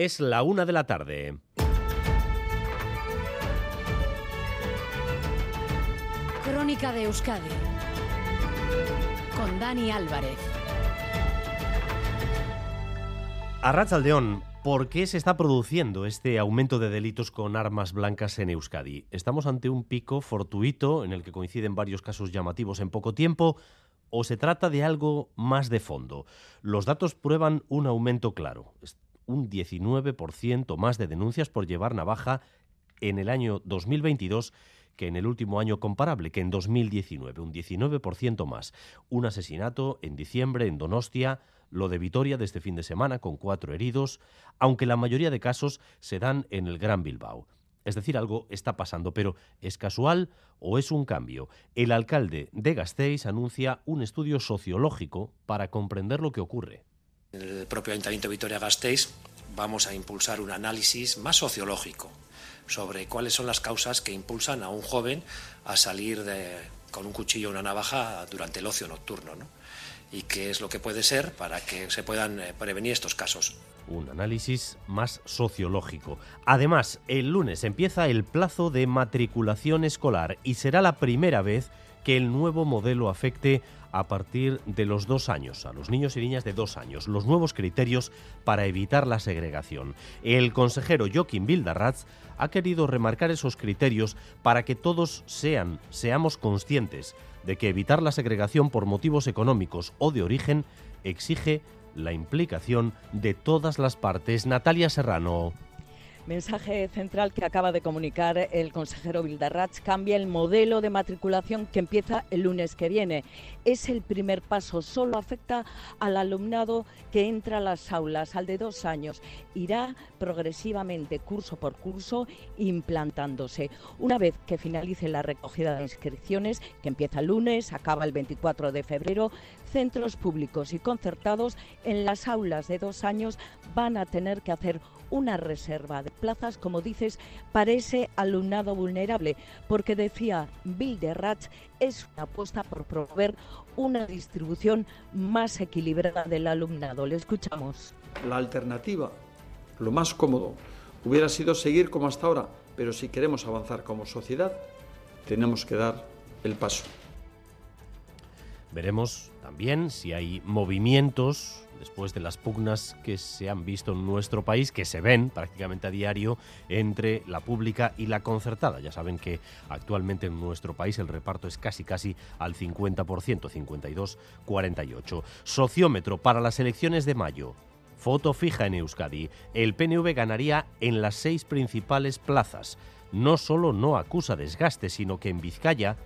Es la una de la tarde. Crónica de Euskadi con Dani Álvarez. Arrachaldeón, ¿por qué se está produciendo este aumento de delitos con armas blancas en Euskadi? ¿Estamos ante un pico fortuito en el que coinciden varios casos llamativos en poco tiempo? ¿O se trata de algo más de fondo? Los datos prueban un aumento claro. Un 19% más de denuncias por llevar navaja en el año 2022 que en el último año comparable, que en 2019, un 19% más. Un asesinato en diciembre en Donostia, lo de Vitoria de este fin de semana con cuatro heridos, aunque la mayoría de casos se dan en el Gran Bilbao. Es decir, algo está pasando, pero ¿es casual o es un cambio? El alcalde de Gasteiz anuncia un estudio sociológico para comprender lo que ocurre. El propio Ayuntamiento de Vitoria-Gasteiz vamos a impulsar un análisis más sociológico sobre cuáles son las causas que impulsan a un joven a salir con un cuchillo o una navaja durante el ocio nocturno. ¿no? y qué es lo que puede ser para que se puedan eh, prevenir estos casos. Un análisis más sociológico. Además, el lunes empieza el plazo de matriculación escolar y será la primera vez que el nuevo modelo afecte a partir de los dos años, a los niños y niñas de dos años, los nuevos criterios para evitar la segregación. El consejero Joaquín Bildarratz ha querido remarcar esos criterios para que todos sean, seamos conscientes de que evitar la segregación por motivos económicos o de origen exige la implicación de todas las partes. Natalia Serrano. Mensaje central que acaba de comunicar el consejero Vildarrach cambia el modelo de matriculación que empieza el lunes que viene. Es el primer paso, solo afecta al alumnado que entra a las aulas, al de dos años. Irá progresivamente, curso por curso, implantándose. Una vez que finalice la recogida de inscripciones, que empieza el lunes, acaba el 24 de febrero, centros públicos y concertados en las aulas de dos años van a tener que hacer una reserva de plazas, como dices, para ese alumnado vulnerable, porque decía Bill de Ratch, es una apuesta por promover una distribución más equilibrada del alumnado. Le escuchamos. La alternativa, lo más cómodo, hubiera sido seguir como hasta ahora, pero si queremos avanzar como sociedad, tenemos que dar el paso. Veremos también si hay movimientos después de las pugnas que se han visto en nuestro país, que se ven prácticamente a diario entre la pública y la concertada. Ya saben que actualmente en nuestro país el reparto es casi casi al 50%, 52-48. Sociómetro para las elecciones de mayo. Foto fija en Euskadi. El PNV ganaría en las seis principales plazas. No solo no acusa desgaste, sino que en Vizcaya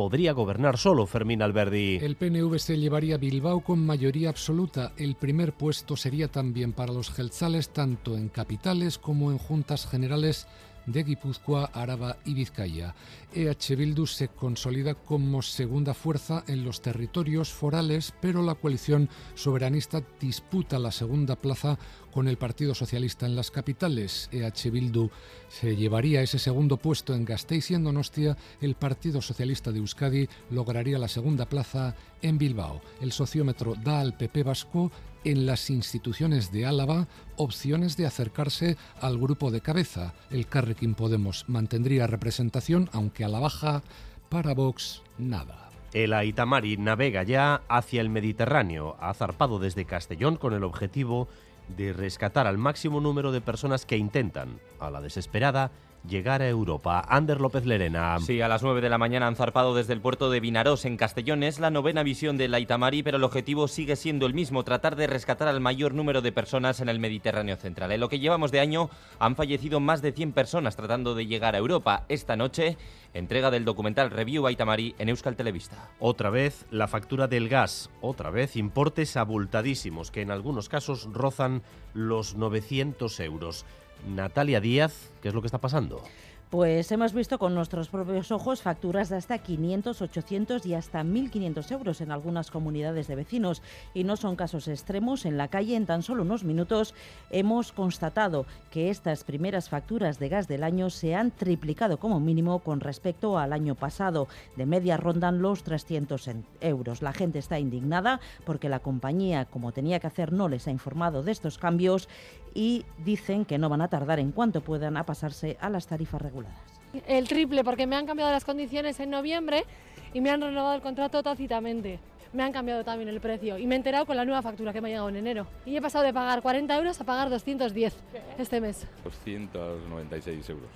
podría gobernar solo Fermín Alberdi. El PNV se llevaría Bilbao con mayoría absoluta. El primer puesto sería también para los gelzales, tanto en capitales como en juntas generales de Guipúzcoa, Araba y Vizcaya. EH Bildu se consolida como segunda fuerza en los territorios forales, pero la coalición soberanista disputa la segunda plaza con el Partido Socialista en las capitales. EH Bildu se llevaría ese segundo puesto en Gasteiz y en Donostia. El Partido Socialista de Euskadi lograría la segunda plaza en Bilbao. El sociómetro da al PP vasco en las instituciones de Álava opciones de acercarse al grupo de cabeza. El Carrequín Podemos mantendría representación, aunque a la baja, para Vox nada. El Aitamari navega ya hacia el Mediterráneo. Ha zarpado desde Castellón con el objetivo de rescatar al máximo número de personas que intentan, a la desesperada, llegar a Europa. Ander López Lerena. Sí, a las 9 de la mañana han zarpado desde el puerto de Vinarós, en Castellón. Es la novena visión de la Itamari, pero el objetivo sigue siendo el mismo, tratar de rescatar al mayor número de personas en el Mediterráneo central. En lo que llevamos de año han fallecido más de 100 personas tratando de llegar a Europa. Esta noche, entrega del documental Review Itamari en Euskal Televista. Otra vez la factura del gas, otra vez importes abultadísimos que en algunos casos rozan los 900 euros. Natalia Díaz, ¿qué es lo que está pasando? Pues hemos visto con nuestros propios ojos facturas de hasta 500, 800 y hasta 1.500 euros en algunas comunidades de vecinos. Y no son casos extremos. En la calle, en tan solo unos minutos, hemos constatado que estas primeras facturas de gas del año se han triplicado como mínimo con respecto al año pasado. De media rondan los 300 euros. La gente está indignada porque la compañía, como tenía que hacer, no les ha informado de estos cambios y dicen que no van a tardar en cuanto puedan a pasarse a las tarifas reguladas. El triple, porque me han cambiado las condiciones en noviembre y me han renovado el contrato tácitamente. Me han cambiado también el precio y me he enterado con la nueva factura que me ha llegado en enero. Y he pasado de pagar 40 euros a pagar 210 este mes. 296 euros.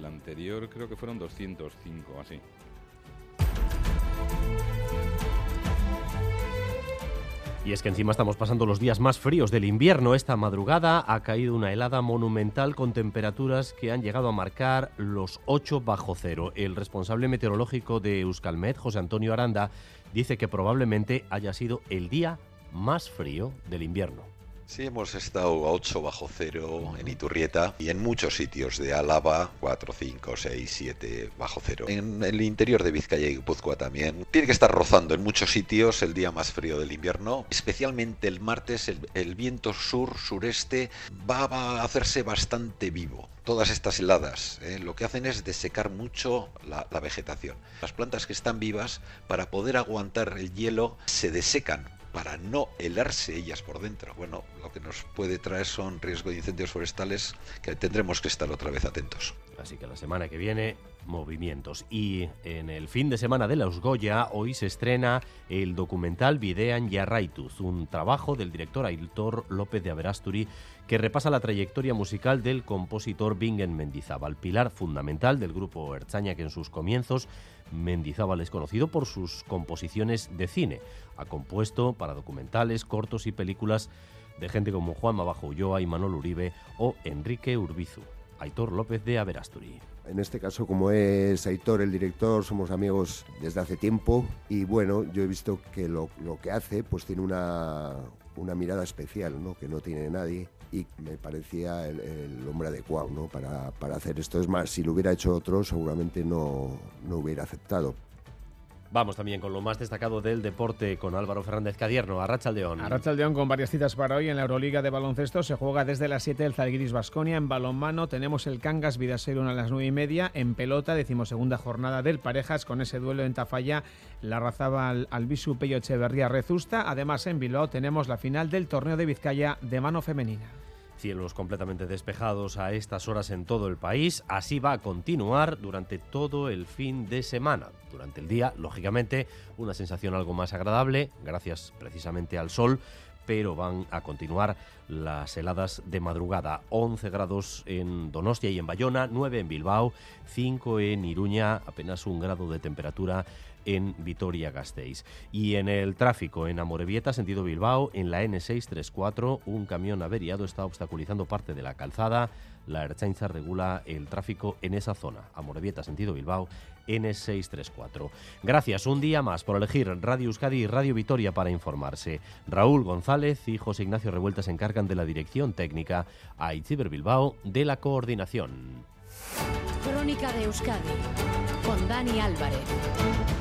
La anterior creo que fueron 205, así. Y es que encima estamos pasando los días más fríos del invierno. Esta madrugada ha caído una helada monumental con temperaturas que han llegado a marcar los 8 bajo cero. El responsable meteorológico de Euskalmet, José Antonio Aranda, dice que probablemente haya sido el día más frío del invierno. Sí, hemos estado a 8 bajo cero en Iturrieta y en muchos sitios de Álava, 4, 5, 6, 7 bajo cero. En el interior de Vizcaya y Guipúzcoa también. Tiene que estar rozando en muchos sitios el día más frío del invierno. Especialmente el martes el, viento sur-sureste va, a hacerse bastante vivo todas estas heladas ¿eh? lo que hacen es desecar mucho la, la, vegetación. Las plantas que están vivas, para poder aguantar el hielo, se desecan para no helarse ellas por dentro. Bueno, lo que nos puede traer son riesgo de incendios forestales que tendremos que estar otra vez atentos. Así que la semana que viene, movimientos. Y en el fin de semana de la Usgoya, hoy se estrena el documental Videan Yarraituz, un trabajo del director Aitor López de Averasturi que repasa la trayectoria musical del compositor Bingen Mendizábal, pilar fundamental del grupo Erzaña que en sus comienzos Mendizábal es conocido por sus composiciones de cine. Ha compuesto para documentales, cortos y películas de gente como Juan Mabajo Ulloa y Manuel Uribe o Enrique Urbizu. Aitor López de Averasturi. En este caso, como es Aitor el director, somos amigos desde hace tiempo y bueno, yo he visto que lo, que hace pues tiene una, una mirada especial, ¿no? que no tiene nadie y me parecía el, hombre adecuado ¿no? para, para, hacer esto. Es más, si lo hubiera hecho otro, seguramente no, no hubiera aceptado. Vamos también con lo más destacado del deporte con Álvaro Fernández Cadierno, Arracha León. Arracha León con varias citas para hoy en la Euroliga de baloncesto. Se juega desde las 7 el Zalgiris Basconia. En balonmano tenemos el Cangas Vidaseron a las 9 y media. En pelota, decimosegunda jornada del Parejas con ese duelo en Tafalla. La razaba al Albisu Peyo Echeverría Rezusta. Además, en Bilbao tenemos la final del torneo de Vizcaya de mano femenina. Cielos completamente despejados a estas horas en todo el país. Así va a continuar durante todo el fin de semana. Durante el día, lógicamente, una sensación algo más agradable, gracias precisamente al sol, pero van a continuar las heladas de madrugada. 11 grados en Donostia y en Bayona, 9 en Bilbao, 5 en Iruña, apenas un grado de temperatura en Vitoria-Gasteiz. Y en el tráfico en Amorebieta, sentido Bilbao, en la N634, un camión averiado está obstaculizando parte de la calzada. La Erchainza regula el tráfico en esa zona. Amorebieta, sentido Bilbao, N634. Gracias un día más por elegir Radio Euskadi y Radio Vitoria para informarse. Raúl González y José Ignacio Revuelta se encargan de la dirección técnica, a Itziber Bilbao de la coordinación. Crónica de Euskadi con Dani Álvarez.